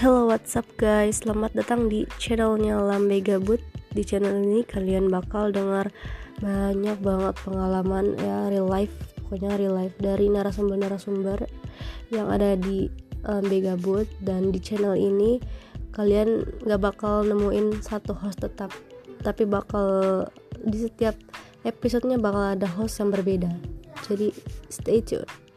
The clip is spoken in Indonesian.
Hello what's up guys? Selamat datang di channelnya Lambe Gabut. Di channel ini kalian bakal dengar banyak banget pengalaman ya real life Pokoknya real life dari narasumber-narasumber Yang ada di eh, Lambe Gabut. Dan di channel ini kalian gak bakal nemuin satu host tetap Tapi bakal di setiap episodenya bakal ada host yang berbeda. Jadi stay tune.